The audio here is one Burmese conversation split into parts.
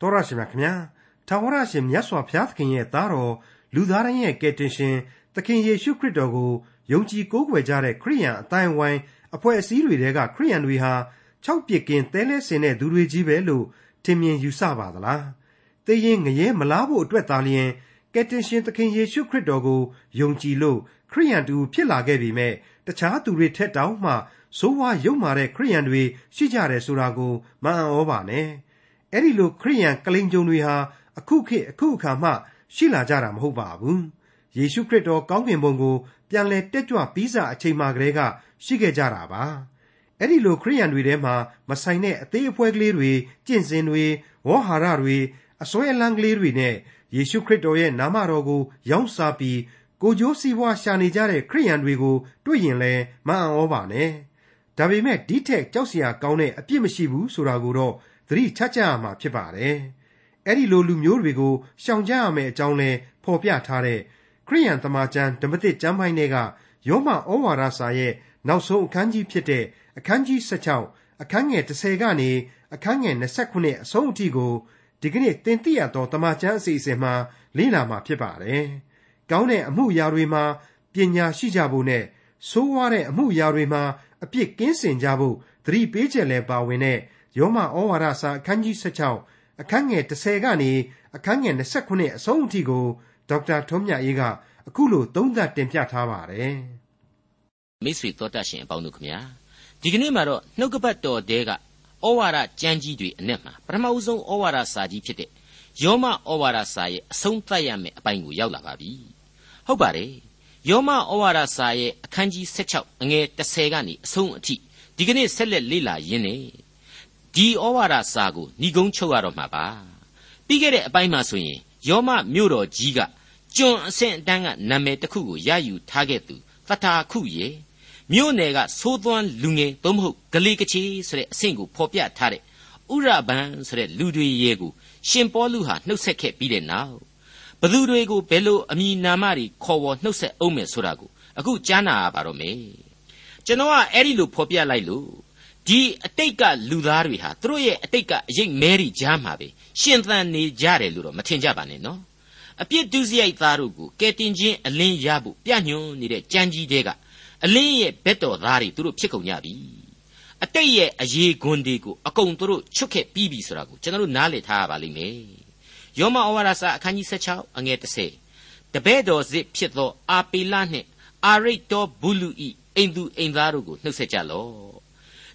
တော်ရရှိမြခင်ဗျာထာဝရရှင်မြတ်စွာဘုရားသခင်ရဲ့သားတော်လူသားတိုင်းရဲ့ကယ်တင်ရှင်သခင်ယေရှုခရစ်တော်ကိုယုံကြည်ကိုးကွယ်ကြတဲ့ခရိယန်အတိုင်းဝိုင်းအဖွဲ့အစည်းတွေကခရိယန်တွေဟာ၆ပြစ်ကင်းတဲလဲစင်တဲ့သူတွေကြီးပဲလို့ထင်မြင်ယူဆပါသလားသိရင်ငရဲမလားဖို့အတွက်သာလျှင်ကယ်တင်ရှင်သခင်ယေရှုခရစ်တော်ကိုယုံကြည်လို့ခရိယန်တူဖြစ်လာခဲ့ပြီမဲ့တခြားသူတွေထက်တောင်မှဆိုးဝါးယုံမာတဲ့ခရိယန်တွေရှိကြတယ်ဆိုတာကိုမအံ့ဩပါနဲ့ အဲ့ဒီလိုခရိယန်ကလိန်ကြုံတွေဟာအခုခေတ်အခုအခါမှရှိလာကြတာမဟုတ်ပါဘူးယေရှုခရစ်တော်ကောင်းကင်ဘုံကိုပြန်လဲတက်ကြွပြီးစာအချိန်မှကလေးကရှိခဲ့ကြတာပါအဲ့ဒီလိုခရိယန်တွေထဲမှာမဆိုင်တဲ့အသေးအဖွဲကလေးတွေကျင့်စဉ်တွေဝေါ်ဟာရတွေအစွဲအလန်းကလေးတွေနဲ့ယေရှုခရစ်တော်ရဲ့နာမတော်ကိုရောင်းစားပြီးကိုကြိုးစီးပွားရှာနေကြတဲ့ခရိယန်တွေကိုတွေ့ရင်လည်းမအံ့ဩပါနဲ့ဒါပေမဲ့ဒီထက်ကြောက်စရာကောင်းတဲ့အပြစ်မရှိဘူးဆိုတာကိုတော့ သတိချကြရမှာဖြစ်ပါတယ်။အဲ့ဒီလိုလူမျိုးတွေကိုရှောင်ကြရမယ့်အကြောင်းလဲဖော်ပြထားတဲ့ခရိယန်သမာကျမ်းဓမ္မသစ်ကျမ်းပိုင်းတွေကယောမဩဝါဒစာရဲ့နောက်ဆုံးအခန်းကြီးဖြစ်တဲ့အခန်းကြီး16အခန်းငယ်30ကနေအခန်းငယ်29အဆုံးအထိကိုဒီကနေ့သင်သိရသောတမန်ကျမ်းအစီအစဉ်မှာလေ့လာမှာဖြစ်ပါတယ်။ကောင်းတဲ့အမှုအရာတွေမှာပညာရှိကြဖို့နဲ့ဆိုးဝါးတဲ့အမှုအရာတွေမှာအပြစ်ကင်းစင်ကြဖို့သတိပေးချက်လည်းပါဝင်တဲ့ ယောမဩဝါဒစာအခန်းကြီး16အခန်းငယ်30ကနေအခန်းငယ်29အဆုံးအထိကိုဒေါက်တာထွန်းမြတ်အေးကအခုလိုသုံးသပ်တင်ပြထားပါတယ်။မိတ်ဆွေတော်တတ်ရှင်အပေါင်းတို့ခမညာဒီကနေ့မှာတော့နှုတ်ကပတ်တော်တဲကဩဝါဒကျမ်းကြီးတွေအနက်မှာပထမဦးဆုံးဩဝါဒစာကြီးဖြစ်တဲ့ယောမဩဝါဒစာရဲ့အဆုံးသတ်ရမယ့်အပိုင်းကိုရောက်လာပါပြီ။ဟုတ်ပါတယ်ယောမဩဝါဒစာရဲ့အခန်းကြီး16အငယ်30ကနေအဆုံးအထိဒီကနေ့ဆက်လက်လေ့လာရင်းနေ ဒီဩဝါဒစာကိုဏီကုံးချုပ်ရတော့မှာပါပြီးခဲ့တဲ့အပိုင်းမှာဆိုရင်ယောမမြို့တော်ကြီးကကျွန်အဆင့်အတန်းကနာမည်တစ်ခုကိုရယူထားခဲ့သူသတ္တာခုရဲ့မြို့နယ်ကသိုးသွန်းလူငယ်သို့မဟုတ်ဂလေကချေဆိုတဲ့အဆင့်ကိုဖော်ပြထားတဲ့ဥရဘန်ဆိုတဲ့လူတွေရဲ့ကိုရှင်ပေါလုဟာနှုတ်ဆက်ခဲ့ပြီးတဲ့နောက်ဘသူတွေကိုဘယ်လိုအမည်နာမတွေခေါ်ဝေါ်နှုတ်ဆက်အောင်မယ်ဆိုတာကိုအခုကြားနာရပါတော့မယ်ကျွန်တော်ကအဲ့ဒီလိုဖော်ပြလိုက်လို့ ဒီအတိတ်ကလူသားတွေဟာသူတို့ရဲ့အတိတ်ကအရေးမဲရီကြားမှာပဲရှင်သန်နေကြတယ်လို့တော့မထင်ကြပါနဲ့နော်အပြစ်ဒုစရိုက်သားတို့ကိုကဲတင်ချင်းအလင်းရဖို့ပြညွှန်းနေတဲ့ကြမ်းကြီးတဲကအလင်းရဲ့ဘက်တော်သားတွေသူတို့ဖြစ်ကုန်ကြပြီအတိတ်ရဲ့အရေးခွန်တွေကိုအကုန်သူတို့ချွတ်ခဲ့ပြီးပြီဆိုတာကိုကျွန်တော်တို့နားလည်ထားရပါလိမ့်မယ်ယောမဩဝါဒစာအခန်းကြီး16အငယ်30တပဲ့တော်စစ်ဖြစ်သောအာပေလနှင့်အာရိတ်တော်ဘူးလူဤအိမ်သူအိမ်သားတို့ကိုနှုတ်ဆက်ကြလော့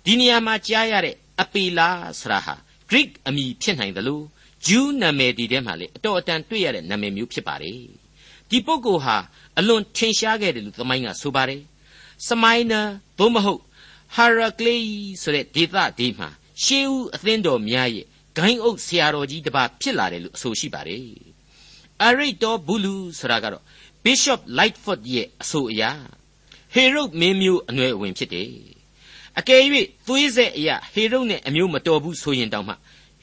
ဒီနေရာမှာကြားရတဲ့အပေလာဆရာဟာ Greek အမည်ဖြစ်နိုင်တယ်လို့ဂျူးနာမည်ဒီထဲမှာလေအတော်အတန်တွေ့ရတဲ့နာမည်မျိုးဖြစ်ပါတယ်ဒီပုဂ္ဂိုလ်ဟာအလွန်ထင်ရှားခဲ့တယ်လို့သမိုင်းကဆိုပါတယ်စမိုင်းနာသို့မဟုတ်ဟာရကလေဆိုတဲ့ဒေသဒီမှာရှေးဦးအသင်းတော်များရဲ့ဂိုင်းအုပ်ဆရာတော်ကြီးတစ်ပါးဖြစ်လာတယ်လို့အဆိုရှိပါတယ်အရိတ်တော်ဘူးလူဆိုတာကတော့ Bishop Lightfoot ရဲ့အဆိုအရဟေရုဒ်မင်းမျိုးအနွယ်အဝင်ဖြစ်တယ် အကယ်၍သွေးဆက်အရာဟေရုဒ်နဲ့အမျိုးမတော်ဘူးဆိုရင်တောင်မှ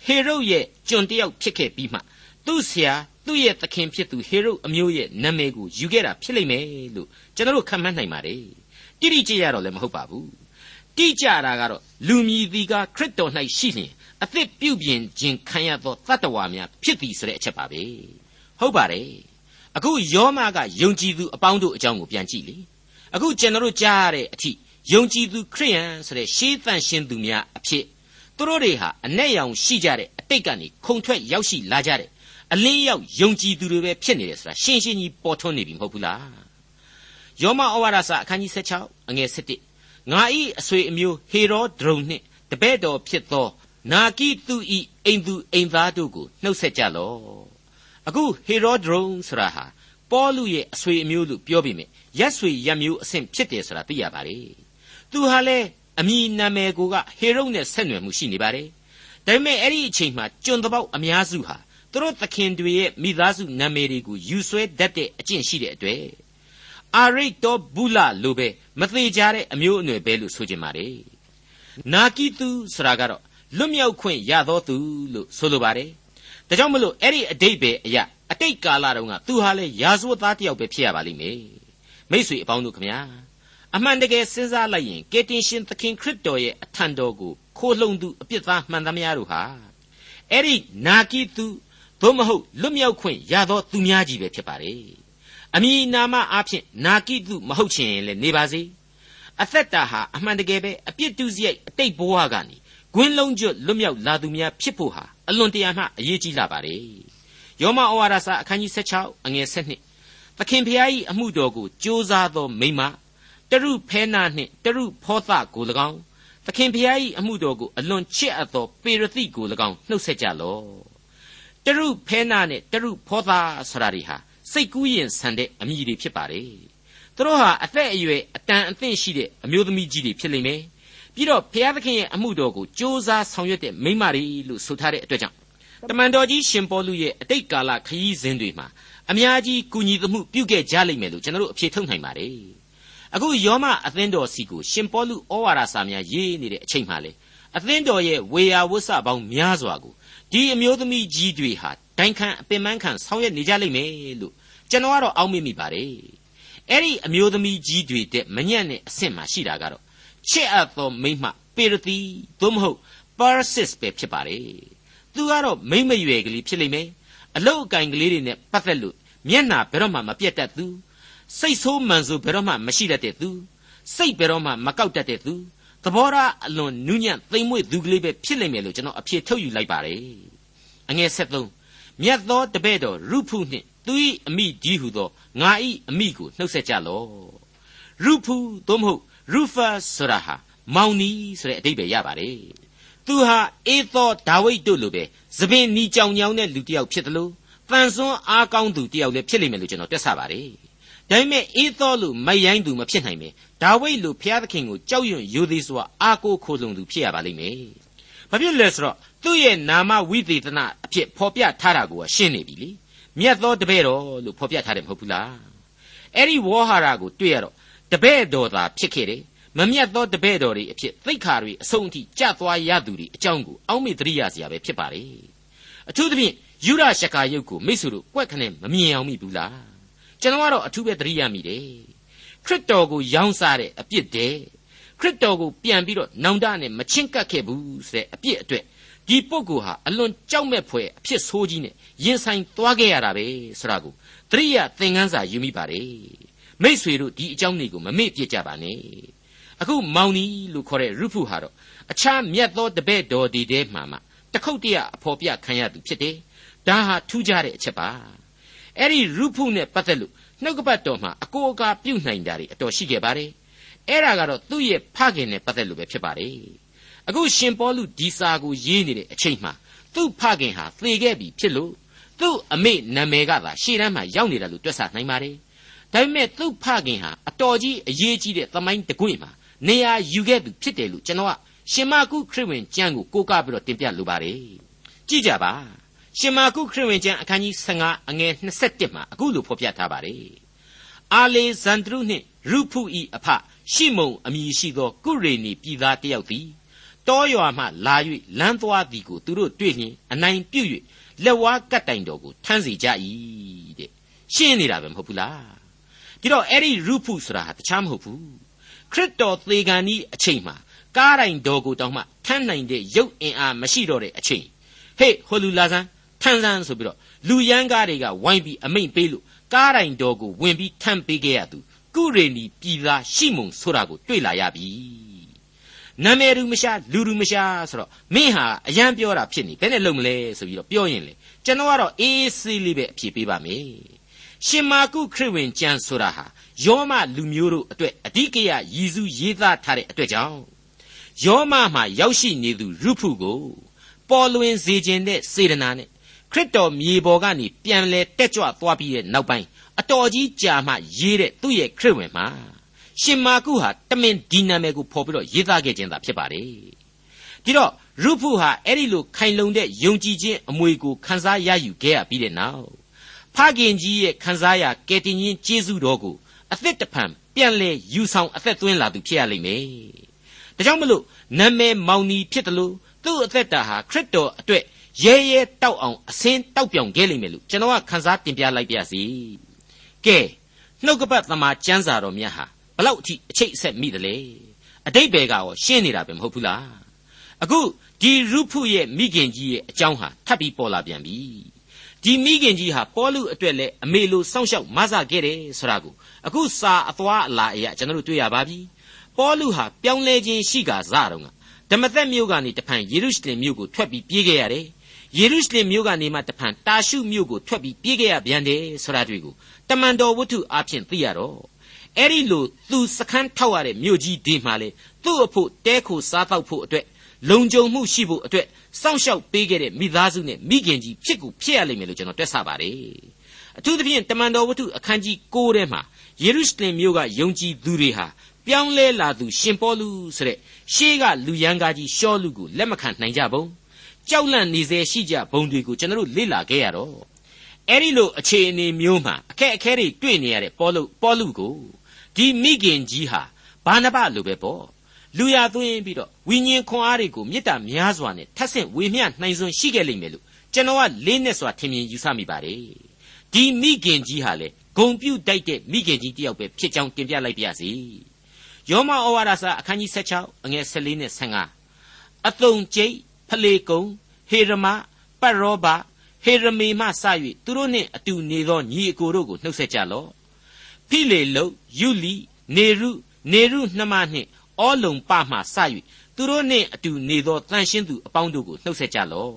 ဟေရုဒ်ရဲ့ကျွန်တယောက်ဖြစ်ခဲ့ပြီးမှသူ့ဆရာသူ့ရဲ့သခင်ဖြစ်သူဟေရုဒ်အမျိုးရဲ့နာမည်ကိုယူခဲ့တာဖြစ်လိမ့်မယ်လို့ကျွန်တော်တို့ခံမှန်းနိုင်ပါတယ်တိတိကျကျတော့လည်းမဟုတ်ပါဘူးတိကျတာကတော့လူမြည်သည်ကခရစ်တော်၌ရှိလျင်အသစ်ပြုပြင်ခြင်းခံရသောတတ္တဝါများဖြစ်သည်ဆိုတဲ့အချက်ပါပဲဟုတ်ပါတယ်အခုယောမကယုံကြည်သူအပေါင်းတို့အကြောင်းကိုပြန်ကြည့်လေအခုကျွန်တော်တို့ကြားရတဲ့အထိ ယုံကြည်သူခရိယန်ဆိုတဲ့ရှေးသန့်ရှင်းသူများအဖြစ်သူတို့တွေဟာအ내ရောင်ရှိကြတဲ့အတိတ်ကနေခုံထွက်ရောက်ရှိလာကြတဲ့အလင်းရောက်ယုံကြည်သူတွေပဲဖြစ်နေတယ်ဆိုတာရှင်းရှင်းကြီးပေါ်ထွန်းနေပြီမဟုတ်ဘူးလားယောမဩဝါဒစာအခန်းကြီး16အငယ်17ငါဤအဆွေအမျိုးဟေရောဒရုန်နှင့်တပည့်တော်ဖြစ်သောနာကိသူဤအိမ်သူအိမ်သားတို့ကိုနှုတ်ဆက်ကြလော့အခုဟေရောဒရုန်ဆိုတာဟာပေါလုရဲ့အဆွေအမျိုးလို့ပြောပြီးမြဲရက်ဆွေရက်မျိုးအဆင့်ဖြစ်တယ်ဆိုတာသိရပါတယ် သူဟာလည်းအမိနာမည်ကိုကဟေရုနဲ့ဆက်နွယ်မှုရှိနေပါတယ်ဒါပေမဲ့အဲ့ဒီအချိန်မှာကျွန်တပေါက်အများစုဟာသူတို့သခင်တွေရဲ့မိသားစုနာမည်တွေကိုယူဆွဲတတ်တဲ့အကျင့်ရှိတဲ့အတွက်အာရိတ်တော်ဘူးလလိုပဲမသေးကြတဲ့အမျိုးအနွယ်ပဲလို့ဆိုကြပါလေနာကိတုဆိုတာကတော့လွတ်မြောက်ခွင့်ရသောသူလို့ဆိုလိုပါတယ်ဒါကြောင့်မလို့အဲ့ဒီအတိတ်ပဲအရာအတိတ်ကာလတုန်းကသူဟာလေရာဇဝတ်သားတယောက်ပဲဖြစ်ရပါလိမ့်မယ်မိษွေအပေါင်းတို့ခမညာ အမှန်တကယ်စဉ်းစားလိုက်ရင်ကယ်တင်ရှင်သခင်ခရစ်တော်ရဲ့အထံတော်ကိုခိုးလှုံသူအပြစ်သားမှန်သမျှတို့ဟာအဲ့ဒီနာကိသူသို့မဟုတ်လွတ်မြောက်ခွင့်ရသောသူများကြီးပဲဖြစ်ပါလေအမည်နာမအဖြစ်နာကိသူမဟုတ်ချင်ရင်လည်းနေပါစေအသက်တာဟာအမှန်တကယ်ပဲအပြစ်ဒုစရိုက်အတိတ်ဘဝကနေဂွင်းလုံးကျွတ်လွတ်မြောက်လာသူများဖြစ်ဖို့ဟာအလွန်တရာမှအရေးကြီးလာပါတယ်ယောမဩဝါဒစာအခန်းကြီး16အငယ်7သခင်ဖျား၏အမှုတော်ကိုကြိုးစားသောမိမ တရုဖဲနာနှင့်တရုဖောသကို၎င်းသခင်ဖျား၏အမှုတော်ကိုအလွန်ချစ်အပ်သောပေရတိကို၎င်းနှုတ်ဆက်ကြလော့တရုဖဲနာနဲ့တရုဖောသဆိုတာတွေဟာစိတ်ကူးရင်ဆန်တဲ့အမည်တွေဖြစ်ပါတယ်သူတို့ဟာအသက်အရွယ်အတန်အသင့်ရှိတဲ့အမျိုးသမီးကြီးတွေဖြစ်လိမ့်မယ်ပြီးတော့ဘုရားသခင်ရဲ့အမှုတော်ကိုစ조사ဆောင်ရွက်တဲ့မိမတွေလို့ဆိုထားတဲ့အတွက်ကြောင့်တမန်တော်ကြီးရှင်ပေါလုရဲ့အတိတ်ကာလခရီးစဉ်တွေမှာအများကြီးကူညီသမှုပြုခဲ့ကြလိမ့်မယ်လို့ကျွန်တော်တို့အဖြေထုတ်နိုင်ပါတယ် အခုယောမအသင်းတော်စီကိုရှင်ပေါလုဩဝါဒစာများရေးနေတဲ့အချိန်မှလေအသင်းတော်ရဲ့ဝေယဝဆပေါင်းများစွာကိုဒီအမျိုးသမီးကြီးတွေဟာဒိုင်ခံအပင်ပန်းခံဆောင်ရွက်နေကြလိမ့်မယ်လို့ကျွန်တော်ကတော့အောက်မေ့မိပါတယ်အဲ့ဒီအမျိုးသမီးကြီးတွေတဲ့မညံ့တဲ့အဆင့်မှာရှိတာကတော့ချစ်အပ်သောမိမပေရတိသို့မဟုတ် parasis ပဲဖြစ်ပါတယ်သူကတော့မိမရွယ်ကလေးဖြစ်လိမ့်မယ်အလုတ်အကင်ကလေးတွေနဲ့ပတ်သက်လို့မျက်နာဘယ်တော့မှမပြတ်တတ်သူ စိတ်ဆိုးမှန်ဆိုဘယ်တော့မှမရှိတတ်တဲ့သူစိတ်ဘယ်တော့မှမကောက်တတ်တဲ့သူသဘောထားအလွန်နူးညံ့သိမ်မွေ့သူကလေးပဲဖြစ်လိမ့်မယ်လို့ကျွန်တော်အဖြေထုတ်ယူလိုက်ပါတယ်အငယ်73မြတ်သောတပည့်တော်ရုဖုနှင့်သူ၏အမိဒီဟုသောငါ၏အမိကိုနှုတ်ဆက်ကြလော့ရုဖုသို့မဟုတ်ရူဖာဆိုတာဟာမောင်နီဆိုတဲ့အဓိပ္ပာယ်ရပါတယ်သူဟာအေသောဒါဝိဒ်တို့လိုပဲသပင်နီကြောင်ညောင်းတဲ့လူတစ်ယောက်ဖြစ်တယ်လို့တန်ဆွမ်းအားကောင်းသူတစ်ယောက်လည်းဖြစ်လိမ့်မယ်လို့ကျွန်တော်တွက်ဆပါတယ် ဒါပေမဲ့အေသောလိုမိုက်ရိုင်းသူမဖြစ်နိုင်ပဲဒါဝိဒ်လိုဖျားသခင်ကိုကြောက်ရွံ့ရိုသေစွာအားကိုးခိုလုံသူဖြစ်ရပါလိမ့်မယ်ဘာဖြစ်လဲဆိုတော့သူ့ရဲ့နာမဝိသေသနအဖြစ်ဖော်ပြထားတာကိုရှင်းနေပြီလေမြတ်သောတပည့်တော်လို့ဖော်ပြထားတယ်မဟုတ်ဘူးလားအဲ့ဒီဝေါ်ဟာရကိုတွေ့ရတော့တပည့်တော်သာဖြစ်ခဲ့တယ်မမြတ်သောတပည့်တော်တွေအဖြစ်သိက္ခာတွေအဆုံးအထိကြသွားရသူတွေအကြောင်းကိုအောက်မေ့သတိရစရာပဲဖြစ်ပါလေအထူးသဖြင့်ယူရရှကာယုတ်ကိုမိတ်ဆွေတို့ကွက်ခနဲ့မမြင်အောင်မိဘူးလား ကျွန်တော်ကတော့အထူးပဲသတိရမိတယ်ခရစ်တော်ကိုရောင်းစားတဲ့အပြစ်တဲ့ခရစ်တော်ကိုပြန်ပြီးတော့နောင်တနဲ့မချင်းကပ်ခဲ့ဘူးဆိုတဲ့အပြစ်အတွက်ဒီပုဂ္ဂိုလ်ဟာအလွန်ကြောက်မဲ့ဖွယ်အဖြစ်ဆိုးကြီးနဲ့ရင်ဆိုင်သွားခဲ့ရတာပဲဆိုတာကိုသတိရသင်ခန်းစာယူမိပါတယ်မိษွေတို့ဒီအကြောင်းတွေကိုမမေ့ပြစ်ကြပါနဲ့အခုမောင်နီလို့ခေါ်တဲ့ရုဖုဟာတော့အခြားမြတ်သောတပည့်တော်ဒီတဲမှာမှတခုတ်တရအဖော်ပြခံရသူဖြစ်တယ်ဒါဟာထူးခြားတဲ့အချက်ပါ အဲ့ဒီရုဖုနဲ့ပတ်သက်လို့နှုတ်ကပတ်တော်မှာအကိုအကာပြုတ်နိုင်တာတွေအတော်ရှိခဲ့ပါတယ်အဲ့ဒါကတော့သူ့ရဲ့ဖခင်နဲ့ပတ်သက်လို့ပဲဖြစ်ပါတယ်အခုရှင်ပေါလုဒီစာကိုရေးနေတဲ့အချိန်မှာသူ့ဖခင်ဟာသေခဲ့ပြီဖြစ်လို့သူ့အမေနာမည်ကသာရှေ့တန်းမှာရောက်နေတာလို့တွက်ဆနိုင်ပါတယ်ဒါပေမဲ့သူ့ဖခင်ဟာအတော်ကြီးအရေးကြီးတဲ့သမိုင်းတကွေ့မှာနေရာယူခဲ့သူဖြစ်တယ်လို့ကျွန်တော်ကရှင်မာကုခရစ်ဝင်ကျမ်းကိုကိုးကားပြီးတော့တင်ပြလိုပါတယ်ကြည့်ကြပါ ရှင်မာကုခရစ်ဝင်ကျမ်းအခန်းကြီး15အငယ်27မှာအခုလိုဖော်ပြထားပါတယ်အာလေဇန်ဒရုနှင့်ရုဖုဤအဖရှိမုံအမည်ရှိသောကုရေနီပြည်သားတယောက်သည်တောရွာမှလာ၍လမ်းသွားသည်ကိုသူတို့တွေ့လျင်အနိုင်ပြုတ်၍လက်ဝါးကတ်တိုင်တော်ကိုထမ်းစီကြ၏တဲ့ရှင်းနေတာပဲမဟုတ်ဘူးလားဒီတော့အဲ့ဒီရုဖုဆိုတာဟာတခြားမဟုတ်ဘူးခရစ်တော်သေခံဤအချိန်မှာကားတိုင်တော်ကိုတောင်မှထမ်းနိုင်တဲ့ရုပ်အင်အားမရှိတော့တဲ့အချိန်ဟေ့ဟိုလူလာဆန်း ထမ်းဆန်းဆိုပြီးတော့လူရန်ကားတွေကဝိုင်းပြီးအမိန့်ပေးလို့ကားတိုင်တော်ကိုဝင်ပြီးထမ်းပေးခဲ့ရသူကုရေနီပြည်သားရှိမုံဆိုတာကိုတွေ့လာရပြီနာမည်လူမရှာလူလူမရှာဆိုတော့မင်းဟာအရန်ပြောတာဖြစ်နေဘယ်နဲ့လုံမလဲဆိုပြီးတော့ပြောရင်လေကျွန်တော်ကတော့အေးဆေးလေးပဲအဖြေပေးပါမယ်ရှင်မာကုခရစ်ဝင်ကျမ်းဆိုတာဟာယောမလူမျိုးတို့အတွက်အဓိကရရည်စူးရေးသားထားတဲ့အတွက်ကြောင့်ယောမမှာရောက်ရှိနေသူရုဖုကိုပေါ်လွင်စေခြင်းတဲ့စေတနာနဲ့ ခရစ်တော်မြေပေါ်ကနေပြန်လဲတက်ကြွသွားပြီးတဲ့နောက်ပိုင်းအတော်ကြီးကြာမှရေးတဲ့သူ့ရဲ့ခရစ်ဝင်မှာရှင်မာကုဟာတမင်ဒီနာမည်ကိုဖော်ပြီးတော့ရေးသားခဲ့ခြင်းသာဖြစ်ပါတယ်ဒီတော့ရုဖုဟာအဲ့ဒီလိုခိုင်လုံတဲ့ယုံကြည်ခြင်းအမွေကိုခန်းစားရယူခဲ့ရပြီးတဲ့နောက်ဖခင်ကြီးရဲ့ခန်းစားရကယ်တင်ရှင်ကျေးဇူးတော်ကိုအသက်တဖန်ပြန်လဲယူဆောင်အသက်သွင်းလာသူဖြစ်ရလိမ့်မယ်ဒါကြောင့်မလို့နာမည်မောင်နီဖြစ်တယ်လို့သူ့အသက်တာဟာခရစ်တော်အတွက် ရဲရဲတောက်အောင်အစင်းတောက်ပြောင်ခဲ့လိမ့်မယ်လို့ကျွန်တော်ကခန်းစားတင်ပြလိုက်ပါစီကဲနှုတ်ကပတ်သမာကျမ်းစာတော်မြတ်ဟာဘလောက်အထိအချိတ်အဆက်မိတယ်လေအတိတ်ဘယ်ကရောရှင်းနေတာပဲမဟုတ်ဘူးလားအခုဒီရုဖုရဲ့မိခင်ကြီးရဲ့အကြောင်းဟာထပ်ပြီးပေါ်လာပြန်ပြီဒီမိခင်ကြီးဟာပေါလုအတွက်လည်းအမေလိုစောင့်ရှောက်မဆခဲ့တယ်ဆိုတာကိုအခုစာအသွားအလာအရာကျွန်တော်တို့တွေ့ရပါပြီပေါလုဟာပြောင်းလဲခြင်းရှိကစားတော့ကဓမ္မသက်မြို့ကနေတဖန်ယေရုရှလင်မြို့ကိုထွက်ပြီးပြေးခဲ့ရတယ် ယေရုရှလင်မြို့ကနေမှတဖန်တာရှုမြို့ကိုထွက်ပြီးပြေးခဲ့ရပြန်တယ်ဆိုတာတွေ့ကိုတမန်တော်ဝတ္ထုအဖြစ်သိရတော့အဲ့ဒီလိုသူစခန်းထောက်ရတဲ့မြို့ကြီးဒီမှာလေသူ့အဖို့တဲခိုစားတော့ဖို့အတွက်လုံခြုံမှုရှိဖို့အတွက်စောင့်ရှောက်ပေးခဲ့တဲ့မိသားစုနဲ့မိခင်ကြီးဖြစ်ကိုဖြစ်ရလိမ့်မယ်လို့ကျွန်တော်တွက်ဆပါတယ်အထူးသဖြင့်တမန်တော်ဝတ္ထုအခန်းကြီး9ထဲမှာယေရုရှလင်မြို့ကယုံကြည်သူတွေဟာပြောင်းလဲလာသူရှင်ပေါလုဆိုတဲ့ရှေးကလူရန်ကားကြီးရှောလူကိုလက်မခံနိုင်ကြဘူး ကြောက်လန့်နေစေရှိကြဘုံတွေကိုကျွန်တော်တို့လေ့လာခဲ့ရတော့အဲ့ဒီလိုအခြေအနေမျိုးမှာအခက်အခဲတွေတွေ့နေရတဲ့ပေါလုပေါလုကိုဒီမိခင်ကြီးဟာဘာနဘလိုပဲပေါ့လူရသွင်းပြီးတော့ဝိညာဉ်ခွန်အားတွေကိုမေတ္တာများစွာနဲ့ထပ်ဆင့်ဝေမျှနှိုင်စွန်းရှိခဲ့လိမ့်မယ်လို့ကျွန်တော်ကလေးနဲ့စွာထင်မြင်ယူဆမိပါတယ်ဒီမိခင်ကြီးဟာလေဂုံပြုတ်တိုက်တဲ့မိခင်ကြီးတယောက်ပဲဖြစ်ကြောင်းတင်ပြလိုက်ပါရစေယောမဩဝါဒစာအခန်းကြီး16အငယ်14နဲ့15အတုံကျိတ် ဖလေကုံဟေရမပတ်ရောဘဟေရမေမှစ၍သူတို့နှင့်အတူနေသောညီအကိုတို့ကိုနှုတ်ဆက်ကြလော့ဖိလေလုယူလီနေရုနေရုနှမနှင့်အောလုံပမှစ၍သူတို့နှင့်အတူနေသောတန်ရှင်းသူအပေါင်းတို့ကိုနှုတ်ဆက်ကြလော့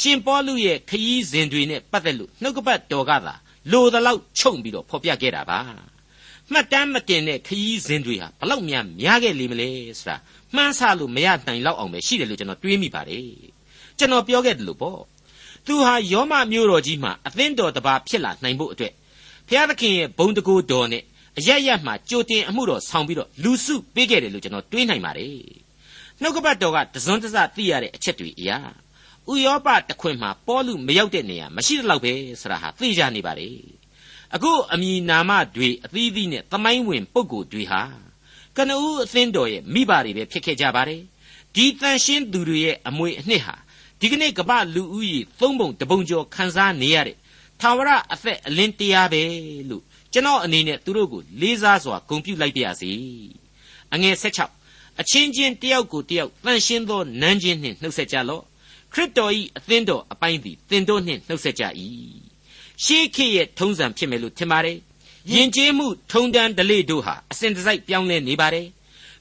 ရှင်ပေါလုရဲ့ခရီးစဉ်တွေနဲ့ပတ်သက်လို့နှုတ်ကပတ်တော်ကသာလိုသလောက်ခြုံပြီးတော့ဖော်ပြခဲ့တာပါမှတ်တမ်းမတင်တဲ့ခရီးစဉ်တွေဟာဘလောက်များများခဲ့လိမ့်မလဲဆိုတာ မှန်းဆလို့မရနိုင်လောက်အောင်ပဲရှိတယ်လို့ကျွန်တော်တွေးမိပါတယ်ကျွန်တော်ပြောခဲ့တယ်လို့ပေါ့သူဟာယောမမျိုးတော်ကြီးမှာအသင်းတော်တစ်ပါးဖြစ်လာနိုင်ဖို့အတွက်ဘုရားသခင်ရဲ့ဘုံတကူတော်နဲ့အရရမှကြိုတင်အမှုတော်ဆောင်ပြီးတော့လူစုပေးခဲ့တယ်လို့ကျွန်တော်တွေးနိုင်ပါတယ်နှုတ်ကပတ်တော်ကတစွန်းတစသိရတဲ့အချက်တွေအရာဥယောပတခွင်မှာပေါလုမရောက်တဲ့နေရာမရှိတော့ပဲဆိုတာဟာသိကြနေပါလေအခုအမည်နာမတွေအသီးသီးနဲ့သမိုင်းဝင်ပုဂ္ဂိုလ်တွေဟာ ကနဦးအသင်းတော်ရဲ့မိဘတွေပဲဖြစ်ခဲ့ကြပါတယ်ဒီတန်ရှင်းသူတွေရဲ့အမွေအနှစ်ဟာဒီကနေ့ကမ္ဘာလူဦးရေသုံးပုံတပုံကျော်ခန်းစားနေရတဲ့သာဝရအသက်အလင်းတရားပဲလို့ကျွန်တော်အနေနဲ့သူတို့ကိုလေးစားစွာဂုဏ်ပြုလိုက်ပါရစေအငယ်16အချင်းချင်းတယောက်ကိုတယောက်တန်ရှင်းသောနန်းချင်းနှင့်နှုတ်ဆက်ကြလော့ခရစ်တော်၏အသင်းတော်အပိုင်းသည်သင်တို့နှင့်နှုတ်ဆက်ကြ၏ရှေးခေတ်ရဲ့ထုံးစံဖြစ်မယ်လို့ထင်ပါတယ် ယဉ်ကျေးမှုထုံတန်းဒလေတို့ဟာအစဉ်တစိုက်ပြောင်းလဲနေပါတယ်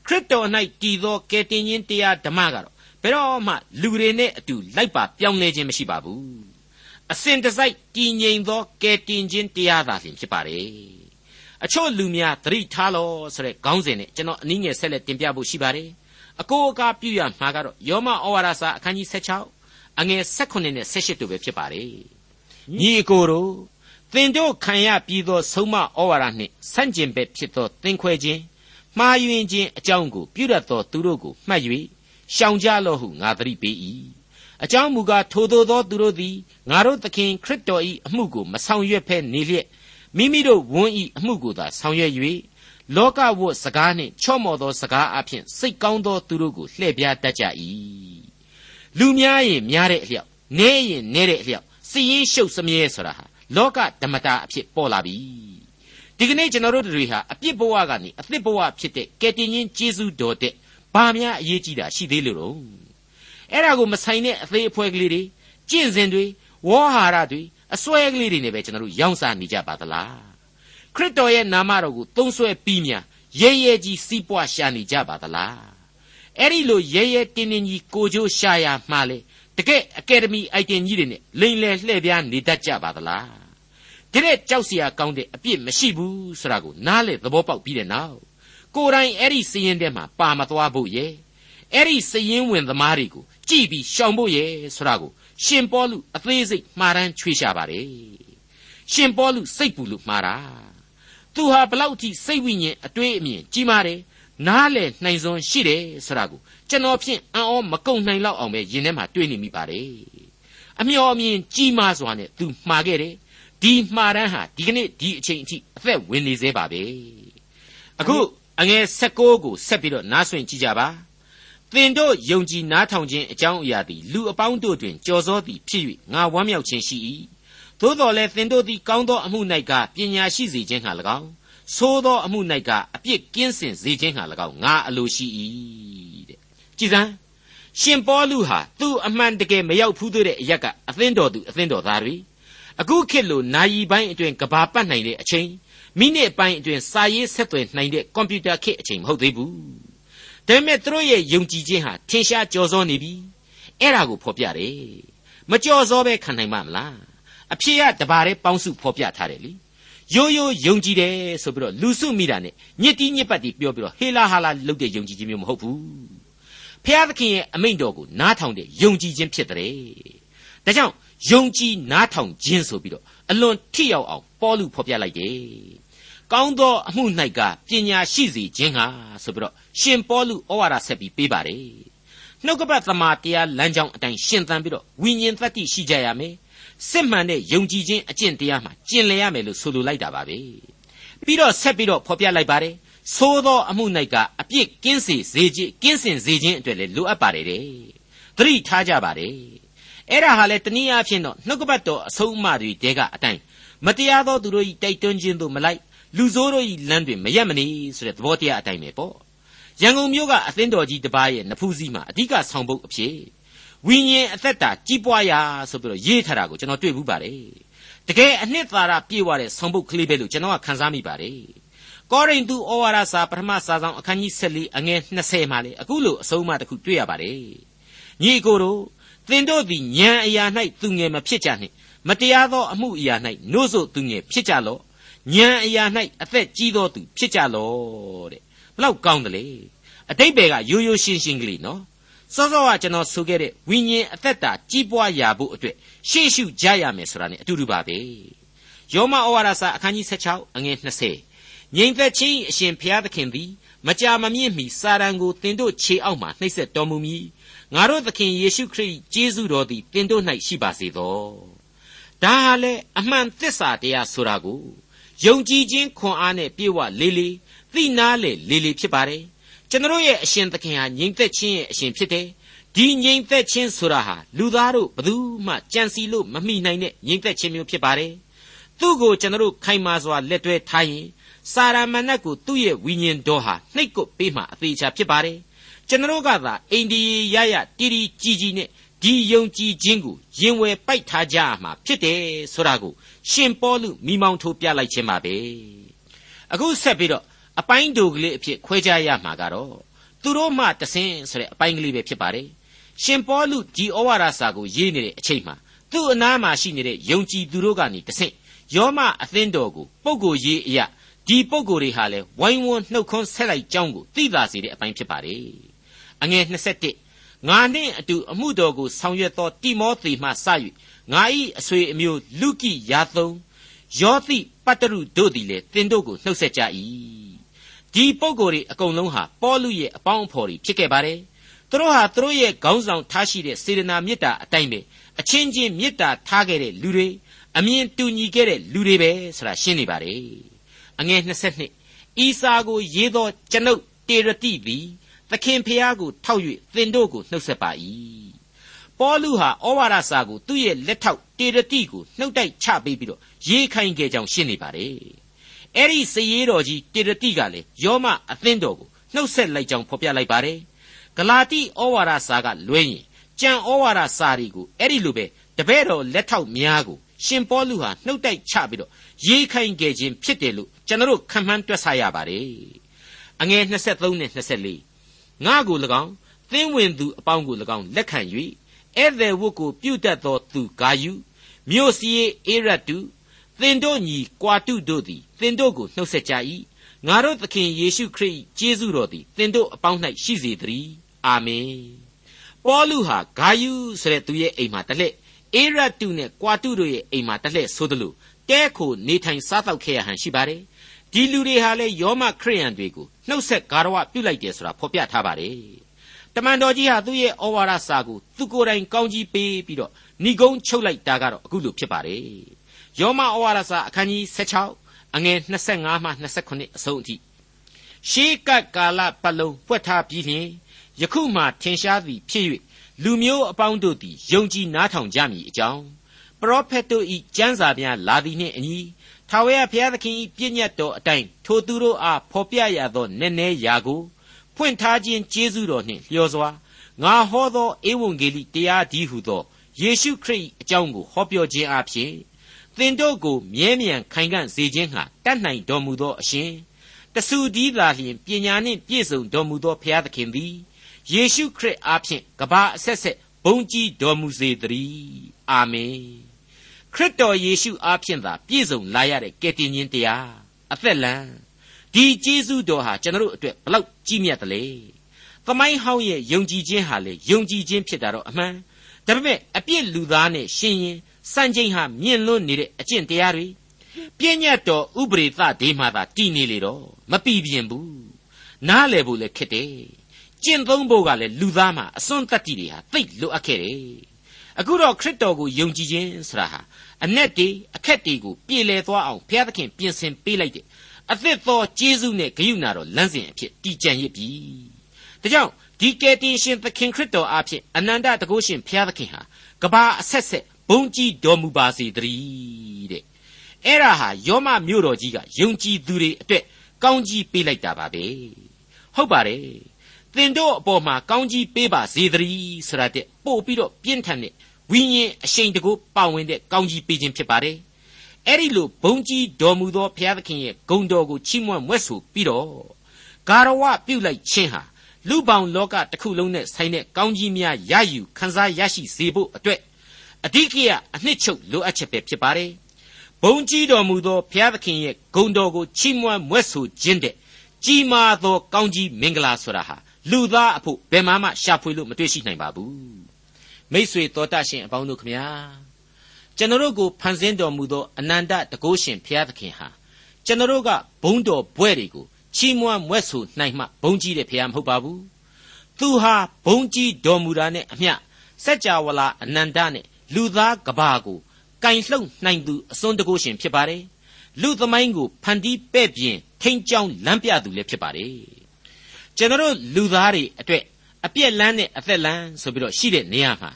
ခရစ်တော်၌တည်သောကယ်တင်ရှင်တရားဓမ္မကတော့ဘယ်တော့မှလူတွေနဲ့အတူလိုက်ပါပြောင်းလဲခြင်းမရှိပါဘူးအစဉ်တစိုက်တည်ငြိမ်သောကယ်တင်ခြင်းတရားသာလျှင်ဖြစ်ပါတယ်အချို့လူများသတိထားလို့ဆိုတဲ့ခေါင်းစဉ်နဲ့ကျွန်တော်အနည်းငယ်ဆက်လက်တင်ပြဖို့ရှိပါတယ်အကိုအကားပြုရမှာကတော့ယောမဩဝါဒစာအခန်းကြီး16အငယ်16နဲ့18တို့ပဲဖြစ်ပါတယ်ညီအကိုတို့ သင်တို့ခံရပြီးသောဆုံးမဩဝါဒနှင့်ဆန့်ကျင်ဘက်ဖြစ်သောသင်ခွဲခြင်းမှားယွင်းခြင်းအကြောင်းကိုပြုရသောသူတို့ကိုမှတ်၍ရှောင်ကြလော့ဟုငါသတိပေး၏အကြောင်းမူကားထိုသို့သောသူတို့သည်ငါတို့သခင်ခရစ်တော်၏အမှုကိုမဆောင်ရွက်ဖဲနေလျက်မိမိတို့ဝန်း၏အမှုကိုသာဆောင်ရွက်၍လောကဝတ်စကားနှင့်ချော့မော်သောစကားအဖြစ်စိတ်ကောင်းသောသူတို့ကိုလှည့်ပြားတတ်ကြ၏လူများရင်များတဲ့အလျောက်နဲရင်နဲတဲ့အလျောက်စီရင်ရှုပ်စမြဲဆိုတာဟာ လောကဓမ္မတာအဖြစ်ပေါ်လာပြီဒီကနေ့ကျွန်တော်တို့တွေဟာအပြစ်ဘဝကနေအသစ်ဘဝဖြစ်တဲ့ကယ်တင်ရှင်ယေရှုတော်တဲ့ဘာများအရေးကြီးတာရှိသေးလို့တော့အဲ့ဒါကိုမဆိုင်တဲ့အသေးအဖွဲကလေးတွေကျင့်စဉ်တွေဝေါ်ဟာရတွေအစွဲကလေးတွေနဲ့ပဲကျွန်တော်တို့ရောင်းစားနေကြပါသလားခရစ်တော်ရဲ့နာမတော်ကိုသုံးဆွဲပြီးများရဲရဲကြီးစီးပွားရှာနေကြပါသလားအဲ့ဒီလိုရဲရဲတင်းတင်းကြီးကိုကြိုးရှာရမှာလေတကယ်အကယ်ဒမီအိုက်တင်ကြီးတွေနဲ့လိန်လယ်လှည့်ပြားနေတတ်ကြပါသလား ဒီတဲ့ကြောက်စရာကောင်းတဲ့အပြစ်မရှိဘူးဆိုတာကိုနားလေသဘောပေါက်ပြီးတဲ့နောက်ကိုယ်တိုင်အဲ့ဒီစည်ရင်ထဲမှာပါမသွားဖို့ရဲ့အဲ့ဒီစည်ရင်ဝင်သမားတွေကိုကြည်ပြီးရှောင်ဖို့ရဲ့ဆိုတာကိုရှင်ပေါလုအသေးစိတ်မှားတမ်းချွေးရှာပါတယ်ရှင်ပေါလုစိတ်ပူလို့မှားတာသူဟာဘလောက်ထိစိတ်ဝိညာဉ်အတွေးအမြင်ကြီးမားတယ်နားလေနှိုင်စွန်းရှိတယ်ဆိုတာကိုကျွန်တော်ဖြင့်အံ့ဩမကုန်နိုင်လောက်အောင်ပဲယင်ထဲမှာတွေးနေမိပါတယ်အမျော်အမြင်ကြီးမားစွာနဲ့သူမှားခဲ့တယ် ဒီမှားတမ်းဟာဒီကနေ့ဒီအချိန်အထိအသက်ဝင်နေသေးပါပဲအခုအငယ်16ကိုဆက်ပြီးတော့နားဆွင့်ကြည့်ကြပါသင်တို့ယုံကြည်နားထောင်ခြင်းအကြောင်းအရာသည်လူအပေါင်းတို့တွင်ကြော်စောသည်ဖြစ်၍ငါဝမ်းမြောက်ခြင်းရှိ၏သို့တော်လည်းသင်တို့သည်ကောင်းသောအမှု၌ကပညာရှိစေခြင်းဟာ၎င်းသို့သောအမှု၌ကအပြစ်ကင်းစင်စေခြင်းဟာ၎င်းငါအလိုရှိ၏တဲ့ကြည်စမ်းရှင်ပေါလုဟာသူ့အမှန်တကယ်မရောက်ဘူးတဲ့အရက်ကအသင်းတော်သူအသင်းတော်သားတွေ အခုခေတ်လိုနာယီပိုင်းအတွင်းကဘာပတ်နိုင်တဲ့အချိန်မိနစ်ပိုင်းအတွင်းစာရေးဆက်သွယ်နိုင်တဲ့ကွန်ပျူတာခေတ်အချိန်မဟုတ်သေးဘူးဒါပေမဲ့သူတို့ရဲ့ယုံကြည်ခြင်းဟာထင်ရှားကျော်စောနေပြီအဲ့ဒါကိုဖော်ပြတယ်မကြော်စောပဲခံနိုင်မှာမလားအဖြစ်ရတဘာတဲ့ပေါင်းစုဖော်ပြထားတယ်လीရိုးရိုးယုံကြည်တယ်ဆိုပြီးတော့လူစုမိတာနဲ့ညစ်တီးညစ်ပတ်တီပြောပြီးတော့ဟေလာဟာလာလုပ်တဲ့ယုံကြည်ခြင်းမျိုးမဟုတ်ဘူးဖျားသခင်ရဲ့အမိန့်တော်ကိုနားထောင်တဲ့ယုံကြည်ခြင်းဖြစ်တဲ့ဒါကြောင့် ယုံကြည်နားထောင်ခြင်းဆိုပြီးတော့အလွန်ထိရောက်အောင်ပေါ်လူဖော်ပြလိုက်တယ်ကောင်းသောအမှု၌ကပညာရှိစေခြင်းဟာဆိုပြီးတော့ရှင်ပေါ်လူဩဝါဒဆက်ပြီးပေးပါတယ်နှုတ်ကပတ်သမာတရားလမ်းကြောင်းအတိုင်းရှင်သန်ပြီးတော့ဝိညာဉ်သတ္တိရှိကြရမယ်စစ်မှန်တဲ့ယုံကြည်ခြင်းအကျင့်တရားမှာကျင့်လည်ရမယ်လို့ဆိုလိုလိုက်တာပါပဲပြီးတော့ဆက်ပြီးတော့ဖော်ပြလိုက်ပါတယ်သို့သောအမှု၌ကအပြစ်ကင်းစေစေခြင်းကင်းစင်စေခြင်းအတွက်လည်းလိုအပ်ပါတယ်တဲ့သတိထားကြပါတယ် အဲ့ဒါဟာလေတနည်းအားဖြင့်တော့နှုတ်ကပတ်တော်အဆုံးအမတွေတဲကအတိုင်းမတရားသောသူတို့၏တိုက်တွန်းခြင်းတို့မလိုက်လူဆိုးတို့၏လမ်းတွင်မရက်မနေဆိုတဲ့သဘောတရားအတိုင်းပဲပေါ့ရန်ကုန်မြို့ကအသင်းတော်ကြီးတစ်ပါးရဲ့နဖူးစည်းမှာအဓိကဆောင်ပုဒ်အဖြစ်ဝိညာဉ်အသက်တာကြီးပွားရာဆိုပြီးတော့ရေးထားတာကိုကျွန်တော်တွေ့ဘူးပါတယ်တကယ်အနှစ်သာရပြည့်ဝတဲ့ဆောင်ပုဒ်ကလေးပဲလို့ကျွန်တော်ကခန်းစားမိပါတယ်ကောရိန္သုဩဝါဒစာပထမစာဆောင်အခန်းကြီး14အငယ်20မှာလေအခုလိုအဆုံးအမတစ်ခုတွေ့ရပါတယ်ညီအကိုတို့ သင်တို့သည်ဉာဏ်အရာ၌သူငယ်မဖြစ်ကြနှင့်မတရားသောအမှုအရာ၌နို့ဆိုသူငယ်ဖြစ်ကြလော့ဉာဏ်အရာ၌အသက်ကြီးသောသူဖြစ်ကြလော့တဲ့ဘလောက်ကောင်းတယ်လေအတိတ်ဘယ်ကရိုးရိုးရှင်းရှင်းကလေးနော်စောစောကကျွန်တော်ဆိုခဲ့တဲ့ဝိညာဉ်အသက်တာကြီးပွားရာဖို့အတွက်ရှေ့ရှုကြရမယ်ဆိုတာ ਨੇ အတူတူပါပဲယောမဩဝါဒစာအခန်းကြီး16အငယ်20ငြိမ်သက်ခြင်းအရှင်ဘုရားသခင်သည်မကြာမမြင့်မီစာရန်ကိုတင်တို့ခြေအောက်မှနှိပ်စက်တော်မူမည် ငါတို့သခင်ယေရှုခရစ်ကျေးဇူးတော်သည်တင်တို့၌ရှိပါစေသောဒါဟာလေအမှန်သစ္စာတရားဆိုတာကိုယုံကြည်ခြင်းခွန်အားနဲ့ပြေဝလေးလေးသိနာလေလေးလေးဖြစ်ပါတယ်ကျွန်တော်ရဲ့အရှင်သခင်ဟာငြိမ်သက်ခြင်းရဲ့အရှင်ဖြစ်တယ်ဒီငြိမ်သက်ခြင်းဆိုတာဟာလူသားတို့ဘယ်သူမှကြံစီလို့မမိနိုင်တဲ့ငြိမ်သက်ခြင်းမျိုးဖြစ်ပါတယ်သူ့ကိုကျွန်တော်ခိုင်မာစွာလက်တွဲထားရင်စာရမဏတ်ကိုသူ့ရဲ့ဝိညာဉ်တော်ဟာနှိတ်ကွပေးမှအသေးချာဖြစ်ပါတယ် ကျွန်တော်ကသာအိန္ဒိယရရတီတီကြီးကြီးနဲ့ဒီယုံကြည်ခြင်းကိုရင်ဝယ်ပိုက်ထားကြရမှာဖြစ်တယ်ဆိုတာကိုရှင်ပေါလုမိမောင်းထိုးပြလိုက်ခြင်းပါပဲအခုဆက်ပြီးတော့အပိုင်းတို့ကလေးအဖြစ်ခွဲခြားရမှာကတော့သူတို့မှတဆင်းဆိုတဲ့အပိုင်းကလေးပဲဖြစ်ပါတယ်ရှင်ပေါလုဒီဩဝါဒစာကိုရေးနေတဲ့အချိန်မှာသူ့အနားမှာရှိနေတဲ့ယုံကြည်သူတို့ကနေတဆင့်ယောမအသင်းတော်ကိုပုပ်ကိုရေးအရာဒီပုပ်ကိုတွေဟာလဲဝိုင်းဝန်းနှုတ်ခွန်းဆက်လိုက်ကြောင်းကိုသိသာစေတဲ့အပိုင်းဖြစ်ပါတယ် အငယ်21ငါနှင့်အတူအမှုတော်ကိုဆောင်ရွက်သောတိမောသေမှစ၍ငါ၏အဆွေအမျိုးလူကိယာသုံးယောသိပတ္တရုတို့သည်လည်းသင်တို့ကိုနှုတ်ဆက်ကြ၏ဒီပုံကိုယ်တွေအကုန်လုံးဟာပေါလုရဲ့အပေါင်းအဖော်တွေဖြစ်ခဲ့ပါတယ်သူတို့ဟာသူတို့ရဲ့ခေါင်းဆောင်ထားရှိတဲ့စေတနာမေတ္တာအတိုင်းပဲအချင်းချင်းမေတ္တာထားခဲ့တဲ့လူတွေအမြင်တူညီခဲ့တဲ့လူတွေပဲဆိုတာရှင်းနေပါတယ်အငယ်22ဤစာကိုရေးသောကျွန်ုပ်တေရတိသည် သခင်ဖျားကိုထောက်၍သင်တို့ကိုနှုတ်ဆက်ပါ၏ပေါလုဟာဩဝါဒစာကိုသူ့ရဲ့လက်ထောက်တေရတိကိုနှုတ်တိုက်ချပေးပြီးတော့ရေးခိုင်းခဲ့ကြောင်းရှင်းနေပါတယ်အဲ့ဒီစည်ရတော်ကြီးတေရတိကလည်းယောမအသင်းတော်ကိုနှုတ်ဆက်လိုက်ကြောင်းဖော်ပြလိုက်ပါတယ်ဂလာတိဩဝါဒစာကလွဲရင်ကြံဩဝါဒစာတွေကိုအဲ့ဒီလိုပဲတပည့်တော်လက်ထောက်များကိုရှင်ပေါလုဟာနှုတ်တိုက်ချပြီးတော့ရေးခိုင်းခဲ့ခြင်းဖြစ်တယ်လို့ကျွန်တော်ခံမှန်းတွက်ဆရပါတယ်အငယ်23နဲ့24 ငါကို၎င်းသင်းဝင်သူအပေါင်းကို၎င်းလက်ခံ၍ဧည့်သည်ဝတ်ကိုပြုတတ်သောသူဂါယုမြို့စီအေရတုသင်တို့ညီကွာတုတို့သည်သင်တို့ကိုနှုတ်ဆက်ကြ၏ငါတို့သခင်ယေရှုခရစ်ကျေးဇူးတော်သည်သင်တို့အပေါင်း၌ရှိစေတည်းအာမင်ပေါလုဟာဂါယုဆိုတဲ့သူရဲ့အိမ်မှာတလှည့်အေရတုနဲ့ကွာတုတို့ရဲ့အိမ်မှာတလှည့်ဆိုသလိုတဲခိုနေထိုင်စားတော့ခဲ့ရဟန်ရှိပါတယ် ဒီလူတွေဟာလေယောမခရိယန်တွေကိုနှုတ်ဆက်ဂါရဝပြုလိုက်တယ်ဆိုတာဖော်ပြထားပါတယ်တမန်တော်ကြီးဟာသူ့ရဲ့ဩဝါဒစာကိုသူကိုယ်တိုင်ကောင်းကြီးပေးပြီးတော့ဏိကုံးချုပ်လိုက်တာကတော့အခုလိုဖြစ်ပါတယ်ယောမဩဝါဒစာအခန်းကြီး16အငယ်25မှ29အဆုံးအထိရှေးကပ်ကာလပတ်လုံးဖွက်ထားပြီးလျှင်ယခုမှထင်ရှားသည်ဖြစ်၍လူမျိုးအပေါင်းတို့သည်ယုံကြည်နားထောင်ကြမည်အကြောင်းပရောဖက်တို့၏ကျမ်းစာများလာသည်နှင့်အညီ ထာဝရဘုရားသခင်၏ပြည့်ညတ်တော်အတိုင်းထိုသူတို့အားဖော်ပြရသောနည်းနည်းရာကိုဖွင့်ထားခြင်းကျေးဇူးတော်နှင့်လျော်စွာငါဟောသောဧဝံဂေလိတရားဒီဟုသောယေရှုခရစ်အကြောင်းကိုဟောပြောခြင်းအပြင်သင်တို့ကိုမြဲမြံခိုင်ခံ့စေခြင်းဟာတတ်နိုင်တော်မူသောအရှင်တဆူဒီသာလျှင်ပညာနှင့်ပြည့်စုံတော်မူသောဘုရားသခင်သည်ယေရှုခရစ်အားဖြင့်ကဘာအဆက်ဆက်ဘုန်းကြီးတော်မူစေတည်းအာမင် ခရစ်တော်ယေရှုအားဖြင့်သာပြည့်စုံလာရတဲ့ကယ်တင်ရှင်တရားအသက်လံဒီကျေးဇူးတော်ဟာကျွန်တော်တို့အတွက်ဘလောက်ကြီးမြတ်တယ်လေသမိုင်းဟောင်းရဲ့ယုံကြည်ခြင်းဟာလေယုံကြည်ခြင်းဖြစ်တာတော့အမှန်ဒါပေမဲ့အပြစ်လူသားနဲ့ရှင်ရင်စံချိန်ဟာမြင့်လွန်းနေတဲ့အကျင့်တရားတွေပြည့်ညတ်တော်ဥပရိသဒေမှသာတည်နေလေတော့မပီပြင်ဘူးနားလည်ဖို့လည်းခက်တယ်ကျင့်သုံးဖို့ကလည်းလူသားမှာအစွန်းတတ္တိတွေဟာသိပ်လိုအပ်ခဲ့တယ် အခုတော့ခရစ်တော်ကိုယုံကြည်ခြင်းဆိုတာဟာအ내တွေအခက်တွေကိုပြေလည်သွားအောင်ဘုရားသခင်ပြင်ဆင်ပေးလိုက်တဲ့အသစ်သောကျေးဇူးနဲ့ဂရုဏာတော်လမ်းစဉ်အဖြစ်တည်ကြံရစ်ပြီဒါကြောင့်ဒီကယ်တင်ရှင်သခင်ခရစ်တော်အားဖြင့်အနန္တတကုရှင်ဘုရားသခင်ဟာကဘာအဆက်ဆက်ဘုန်းကြီးတော်မူပါစေတည်းတဲ့အဲ့ဒါဟာယောမမြို့တော်ကြီးကယုံကြည်သူတွေအတွက်ကောင်းကြီးပေးလိုက်တာပါပဲဟုတ်ပါတယ် သင်တို့အပေါ်မှာကောင်းကြီးပေးပါစေတည်းဆိုတာတဲ့ပို့ပြီးတော့ပြင်းထန်တဲ့ဝိညာဉ်အရှိန်တကူပါဝင်တဲ့ကောင်းကြီးပေးခြင်းဖြစ်ပါတယ်အဲ့ဒီလိုဘုံကြီးတော်မူသောဘုရားသခင်ရဲ့ဂုဏ်တော်ကိုချီးမွမ်းမွဲ့ဆိုပြီးတော့ဂါရဝပြုလိုက်ခြင်းဟာလူပောင်လောကတစ်ခုလုံးနဲ့ဆိုင်တဲ့ကောင်းကြီးများရယူခံစားရရှိစေဖို့အတွက်အဓိကရအနှစ်ချုပ်လိုအပ်ချက်ပဲဖြစ်ပါတယ်။ဘုံကြီးတော်မူသောဘုရားသခင်ရဲ့ဂုဏ်တော်ကိုချီးမွမ်းမွဲ့ဆိုခြင်းတဲ့ကြီးမားသောကောင်းကြီးမင်္ဂလာဆိုတာဟာ လူသားအဖို့ဘယ်မှမှရှာဖွေလို့မတွေ့ရှိနိုင်ပါဘူး။မိษွေတော်တတ်ရှင်အပေါင်းတို့ခမညာကျွန်တော်တို့ကိုဖန်ဆင်းတော်မူသောအနန္တတကုရှင်ဘုရားသခင်ဟာကျွန်တော်တို့ကဘုံတော်ဘွဲ့တွေကိုချီးမွမ်းမွဲ့ဆိုနိုင်မှဘုံကြီးတဲ့ဘုရားမဟုတ်ပါဘူး။သူဟာဘုံကြီးတော်မူတာနဲ့အမျှစัจ java လာအနန္တနဲ့လူသားကဘာကိုကင်လှုပ်နိုင်သူအစွန်းတကုရှင်ဖြစ်ပါတယ်။လူသမိုင်းကိုဖန်တီးပဲ့ပြင်ထိန်ကြောင်းလမ်းပြသူလည်းဖြစ်ပါတယ်။ ကျွန်တော်လူသားတွေအတွက်အပြက်လန်းနဲ့အသက်လန်းဆိုပြီးတော့ရှိတဲ့နေရာမှာ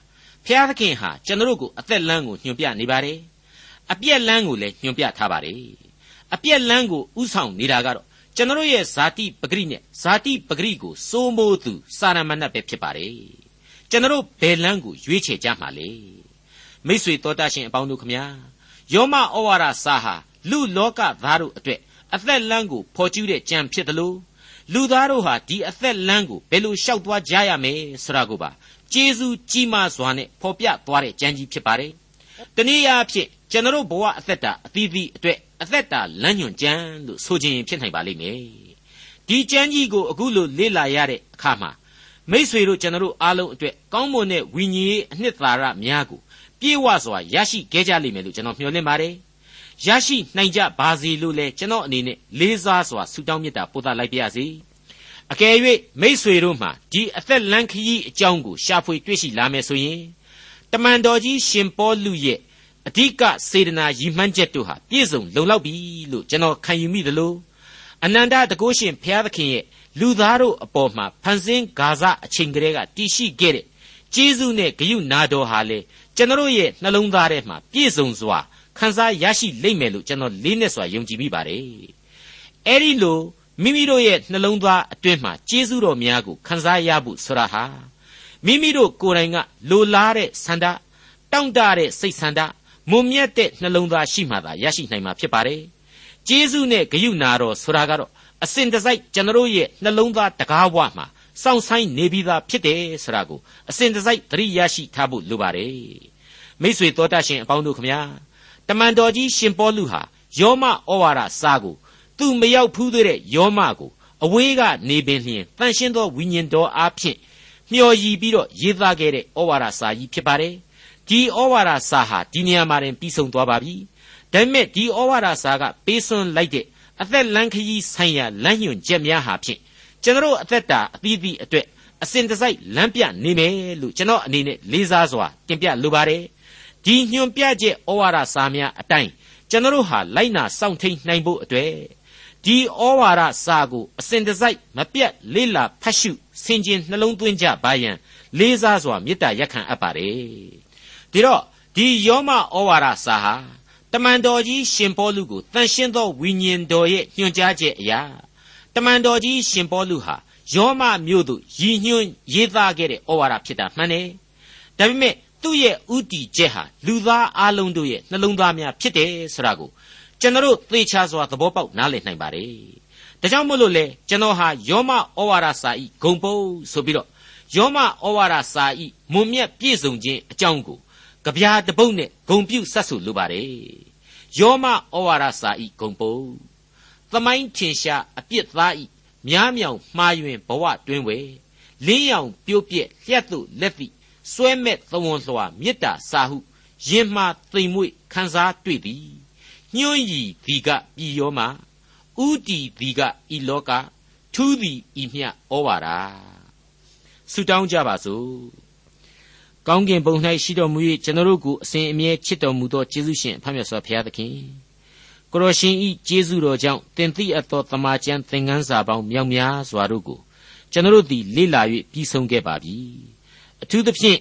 ဖျားသခင်ဟာကျွန်တော်ကိုအသက်လန်းကိုညွှန်ပြနေပါတယ်။အပြက်လန်းကိုလည်းညွှန်ပြထားပါတယ်။အပြက်လန်းကိုဥဆောင်နေတာကတော့ကျွန်တော်ရဲ့ဇာတိပဂရိနဲ့ဇာတိပဂရိကိုစိုးမိုးသူစာရမဏတ်ပဲဖြစ်ပါတယ်။ကျွန်တော်ဘယ်လန်းကိုရွေးချယ်ကြမှာလဲ။မိษွေတော်တတ်ရှင်အပေါင်းတို့ခမညာယောမဩဝါဒစာဟာလူလောကသားတို့အတွက်အသက်လန်းကိုဖော်ကျူးတဲ့ကြံဖြစ်တယ်လို့ လူသားတို့ဟာဒီအသက်လန်းကိုဘယ်လိုလျှောက်သွားကြရမယ်ဆိုတာကိုပါကျေးဇူးကြီးမားစွာနဲ့ဖော်ပြသွားတဲ့ကြံကြီးဖြစ်ပါတယ်။တနည်းအားဖြင့်ကျွန်တော်ဘဝအသက်တာအသီးသီးအတွက်အသက်တာလမ်းညွန်ကြံလို့ဆိုခြင်းဖြစ်နိုင်ပါလိမ့်မယ်။ဒီကြံကြီးကိုအခုလိုလေ့လာရတဲ့အခါမှာမိษွေတို့ကျွန်တော်အားလုံးအတွက်ကောင်းမွန်တဲ့ဝိညာဉ်ရေးအနှစ်သာရများကိုပြေဝစွာရရှိခဲ့ကြလိမ့်မယ်လို့ကျွန်တော်မျှော်လင့်ပါတယ်။ ရရှိနိုင်ကြပါစေလို့လည်းကျွန်တော်အနေနဲ့လေးစားစွာဆုတောင်းမေတ္တာပို့သလိုက်ပါရစေ။အကယ်၍မိษွေတို့မှဒီအသက်လန်းခရီးအကြောင်းကိုရှာဖွေတွေ့ရှိလာမယ်ဆိုရင်တမန်တော်ကြီးရှင်ပေါလုရဲ့အဓိကစေတနာရည်မှန်းချက်တို့ဟာပြည့်စုံလုံလောက်ပြီလို့ကျွန်တော်ခံယူမိသလိုအနန္တတကုရှင်ဘုရားသခင်ရဲ့လူသားတို့အပေါ်မှာဖန်ဆင်းဂါဇအချိန်ကလေးကတည်ရှိခဲ့တဲ့ကျေးဇူးနဲ့ဂရုနာတော်ဟာလေကျွန်တော်ရဲ့နှလုံးသားထဲမှာပြည့်စုံစွာ ခံစားရရှိလိမ့်မယ်လို့ကျွန်တော်လေးနဲ့စွာယုံကြည်မိပါတယ်။အဲဒီလိုမိမိတို့ရဲ့နှလုံးသားအတွင်းမှာကျေးဇူးတော်များကိုခံစားရဖို့ဆိုတာဟာမိမိတို့ကိုယ်တိုင်ကလိုလားတဲ့ဆန္ဒတောင့်တတဲ့စိတ်ဆန္ဒမွန်မြတ်တဲ့နှလုံးသားရှိမှသာရရှိနိုင်မှာဖြစ်ပါတယ်။ကျေးဇူးနဲ့ဂရုဏာတော်ဆိုတာကတော့အစဉ်တစိုက်ကျွန်တော်ရဲ့နှလုံးသားတကားဝမှာစောင့်ဆိုင်နေပြီးသားဖြစ်တယ်ဆိုတာကိုအစဉ်တစိုက်သတိရရှိထားဖို့လိုပါတယ်။မိတ်ဆွေတော်တတ်ရှင်အပေါင်းတို့ခမညာ တမန်တော်ကြီးရှင်ပေါလုဟာယောမဩဝါဒစာကိုသူမရောက်ဖူးသေးတဲ့ယောမကိုအဝေးကနေပင်လျင်တန်ရှင်းသောဝိညာဉ်တော်အားဖြင့်မျှော်ရည်ပြီးတော့ရေးသားခဲ့တဲ့ဩဝါဒစာကြီးဖြစ်ပါတယ်။ဒီဩဝါဒစာဟာဒီနေရာမှာတင်ပြီးဆုံးသွားပါပြီဒါပေမဲ့ဒီဩဝါဒစာကပေးစွန်းလိုက်တဲ့အသက်လန်းခရီးဆိုင်ရာလမ်းညွှန်ချက်များဟာဖြင့်ကျွန်တော်အသက်တာအသီးသီးအတွက်အစဉ်တစိုက်လမ်းပြနေမယ်လို့ကျွန်တော်အနေနဲ့လေးစားစွာတင်ပြလိုပါတယ် ဒီညွှန်ပြချက်ဩဝါဒစာများအတိုင်းကျွန်တော်ဟာလိုက်နာစောင့်ထိန်နိုင်ဖို့အတွက်ဒီဩဝါဒစာကိုအစဉ်တစိုက်မပြတ်လေးလာဖတ်ရှုဆင်ခြင်နှလုံးသွင်းကြပါရန်လေးစားစွာမေတ္တာရက်ခံအပ်ပါတယ်ဒီတော့ဒီယောမဩဝါဒစာဟာတမန်တော်ကြီးရှင်ပေါလုကိုတန်ရှင်းသောဝိညာဉ်တော်ရဲ့ညွှန်ကြားချက်အရာတမန်တော်ကြီးရှင်ပေါလုဟာယောမမြို့သို့ရည်ညွှန်းရေးသားခဲ့တဲ့ဩဝါဒဖြစ်တာမှန်တယ်ဒါပေမဲ့ သူ့ရဲ့ဥတီချက်ဟာလူသားအလုံးတို့ရဲ့နှလုံးသားများဖြစ်တယ်ဆိုတာကိုကျွန်တော်သေချာစွာသဘောပေါက်နားလည်နိုင်ပါတယ်ဒါကြောင့်မို့လို့လေကျွန်တော်ဟာယောမဩဝါဒစာဤဂုံပုတ်ဆိုပြီးတော့ယောမဩဝါဒစာဤမွန်မြတ်ပြည့်စုံခြင်းအကြောင်းကိုကြပြာတပုတ်နဲ့ဂုံပြုတ်ဆက်ဆိုလိုပါတယ်ယောမဩဝါဒစာဤဂုံပုတ်သမိုင်းထင်ရှားအပြစ်သားဤများမြောင်မှားယွင်ဘဝတွင်ဝဲလင်းရောင်ပြိုးပြက်လျှက်သို့လက်သည့် စွဲမဲ့သဝန်စွာမေတ္တာစာဟုယင်မှသိမ်မွေ့ခန်းစားတွေ့သည်ညွှန်းရီဒီကပြည်ရောမှာဥတီဒီကဤလောကထူးသည်ဤမြဩဝါဒဆုတောင်းကြပါစို့ကောင်းကင်ဘုံ၌ရှိတော်မူ၍ကျွန်တော်တို့ကိုအစဉ်အမြဲချစ်တော်မူသောယေရှုရှင်ဖခင်ဆောဘုရားသခင်ကိုရရှင်ဤကျေးဇူးတော်ကြောင့်တင်သိအပ်သောတမန်ကျန်သင်ခန်းစာပေါင်းမြောက်များစွာတို့ကိုကျွန်တော်တို့သည်လေ့လာ၍ပြီးဆုံးခဲ့ပါပြီ အထူးသဖြင့်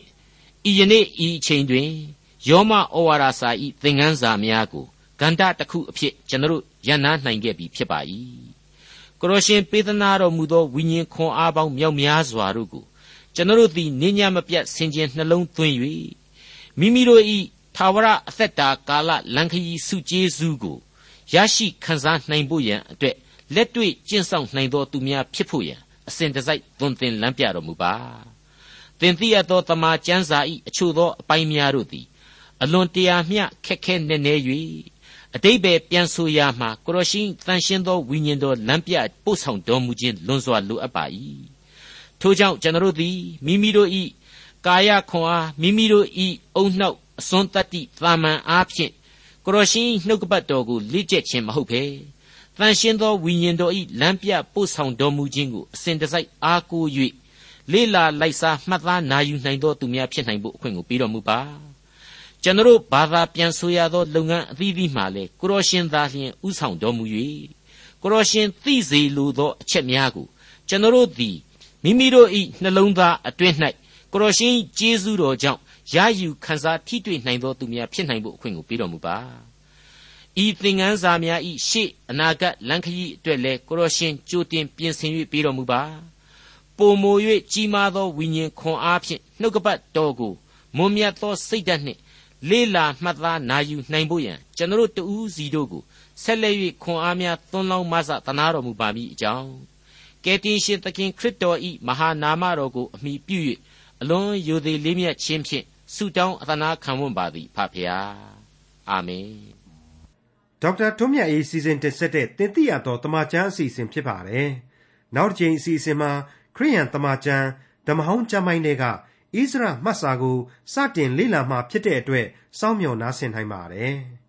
ဤယနေ့ဤအချိန်တွင်ယောမဩဝါဒစာဤသင်ခန်းစာများကိုဂန္ဓတစ်ခုအဖြစ်ကျွန်တော်တို့ရန်နာနိုင်ခဲ့ပြီဖြစ်ပါ၏ကိုရရှင်ပေးသနာတော်မူသောဝိညာဉ်ခွန်အားပေါင်းမြောက်များစွာတို့ကိုကျွန်တော်တို့သည်နေညမပြတ်ဆင်ခြင်နှလုံးသွင်း၍မိမိတို့ဤသာဝရအသက်တာကာလလန်ခရီစုကျေးဇူးကိုရရှိခံစားနိုင်ဖို့ရန်အတွက်လက်တွေ့ကျင့်ဆောင်နိုင်သောသူများဖြစ်ဖို့ရန်အစဉ်တစိုက်သွန်သင်လမ်းပြတော်မူပါ သင်သိရသောတမန်ကျမ်းစာဤအချို့သောအပိုင်းများတို့သည် အလွန်တရာမျှခက်ခဲနေနေ၍အတိတ်ပဲပြန်ဆိုရမှာကိုရရှိတန်ရှင်းသောဝိညာဉ်တော်လမ်းပြပို့ဆောင်တော်မူခြင်းလွန်စွာလိုအပ်ပါ၏ထို့ကြောင့်ကျွန်တော်တို့သည်မိမိတို့ဤကာယခွန်အားမိမိတို့ဤအုံနှောက်အစွန်းတတ္တိသာမန်အားဖြင့်ကိုရရှိနှုတ်ကပတ်တော်ကိုလေ့ကျက်ခြင်းမဟုတ်ဘဲတန်ရှင်းသောဝိညာဉ်တော်ဤလမ်းပြပို့ဆောင်တော်မူခြင်းကိုအစဉ်တစိုက်အားကိုး၍ လေးလာလိုက်စားမှတ်သားနာယူနိုင်သောသူများဖြစ်နိုင်ဖို့အခွင့်ကိုပေးတော်မူပါကျွန်တော်ဘာသာပြန်ဆိုရသောလုပ်ငန်းအသီးသီးမှလည်းကိုရောရှင်သာလျှင်ဥဆောင်တော်မူ၍ကိုရောရှင်သိစေလိုသောအချက်များကိုကျွန်တော်သည်မိမိတို့၏နှလုံးသားအတွင်း၌ကိုရောရှင်ကျေးဇူးတော်ကြောင့်ရယူခံစားထိတွေ့နိုင်သောသူများဖြစ်နိုင်ဖို့အခွင့်ကိုပေးတော်မူပါဤသင်ခန်းစာများဤရှေ့အနာဂတ်လန်ခရီးအတွက်လည်းကိုရောရှင်ကြိုတင်ပြင်ဆင်၍ပေးတော်မူပါ ပုံမို၍ကြီးမားသောဝိညာဉ်ခွန်အားဖြင့်နှုတ်ကပတ်တော်ကိုမွန်မြတ်သောစိတ်ဓာတ်နှင့်လေးလာမှတ်သားနာယူနိုင်ဖို့ရန်ကျွန်တော်တို့တူးစီတို့ကိုဆက်လက်၍ခွန်အားများသွန်းလောင်းမဆသနာတော်မူပါမည်အကြောင်းကယ်တင်ရှင်သခင်ခရစ်တော်ဤမဟာနာမတော်ကိုအမိပြု၍အလွန်ယိုသေးလေးမြတ်ခြင်းဖြင့်ဆုတောင်းအသနာခံဝန်ပါသည်ဖဖျားအာမင်ဒေါက်တာထွန်းမြတ်အေးစီစဉ်တင်ဆက်တဲ့တင်ပြတော်တမချန်းအစီအစဉ်ဖြစ်ပါတယ်နောက်တစ်ချိန်အစီအစဉ်မှာ ခရိယန်တမန်ကျမ်းဓမ္မဟောင်းကျမ်းပိုင်းတွေကဣသရမှတ်စာကိုစတင်လေ့လာမှဖြစ်တဲ့အတွက်စောင့်မျှော်နားဆင်နိုင်ပါတယ်။